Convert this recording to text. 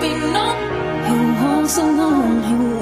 be known. He walks alone. He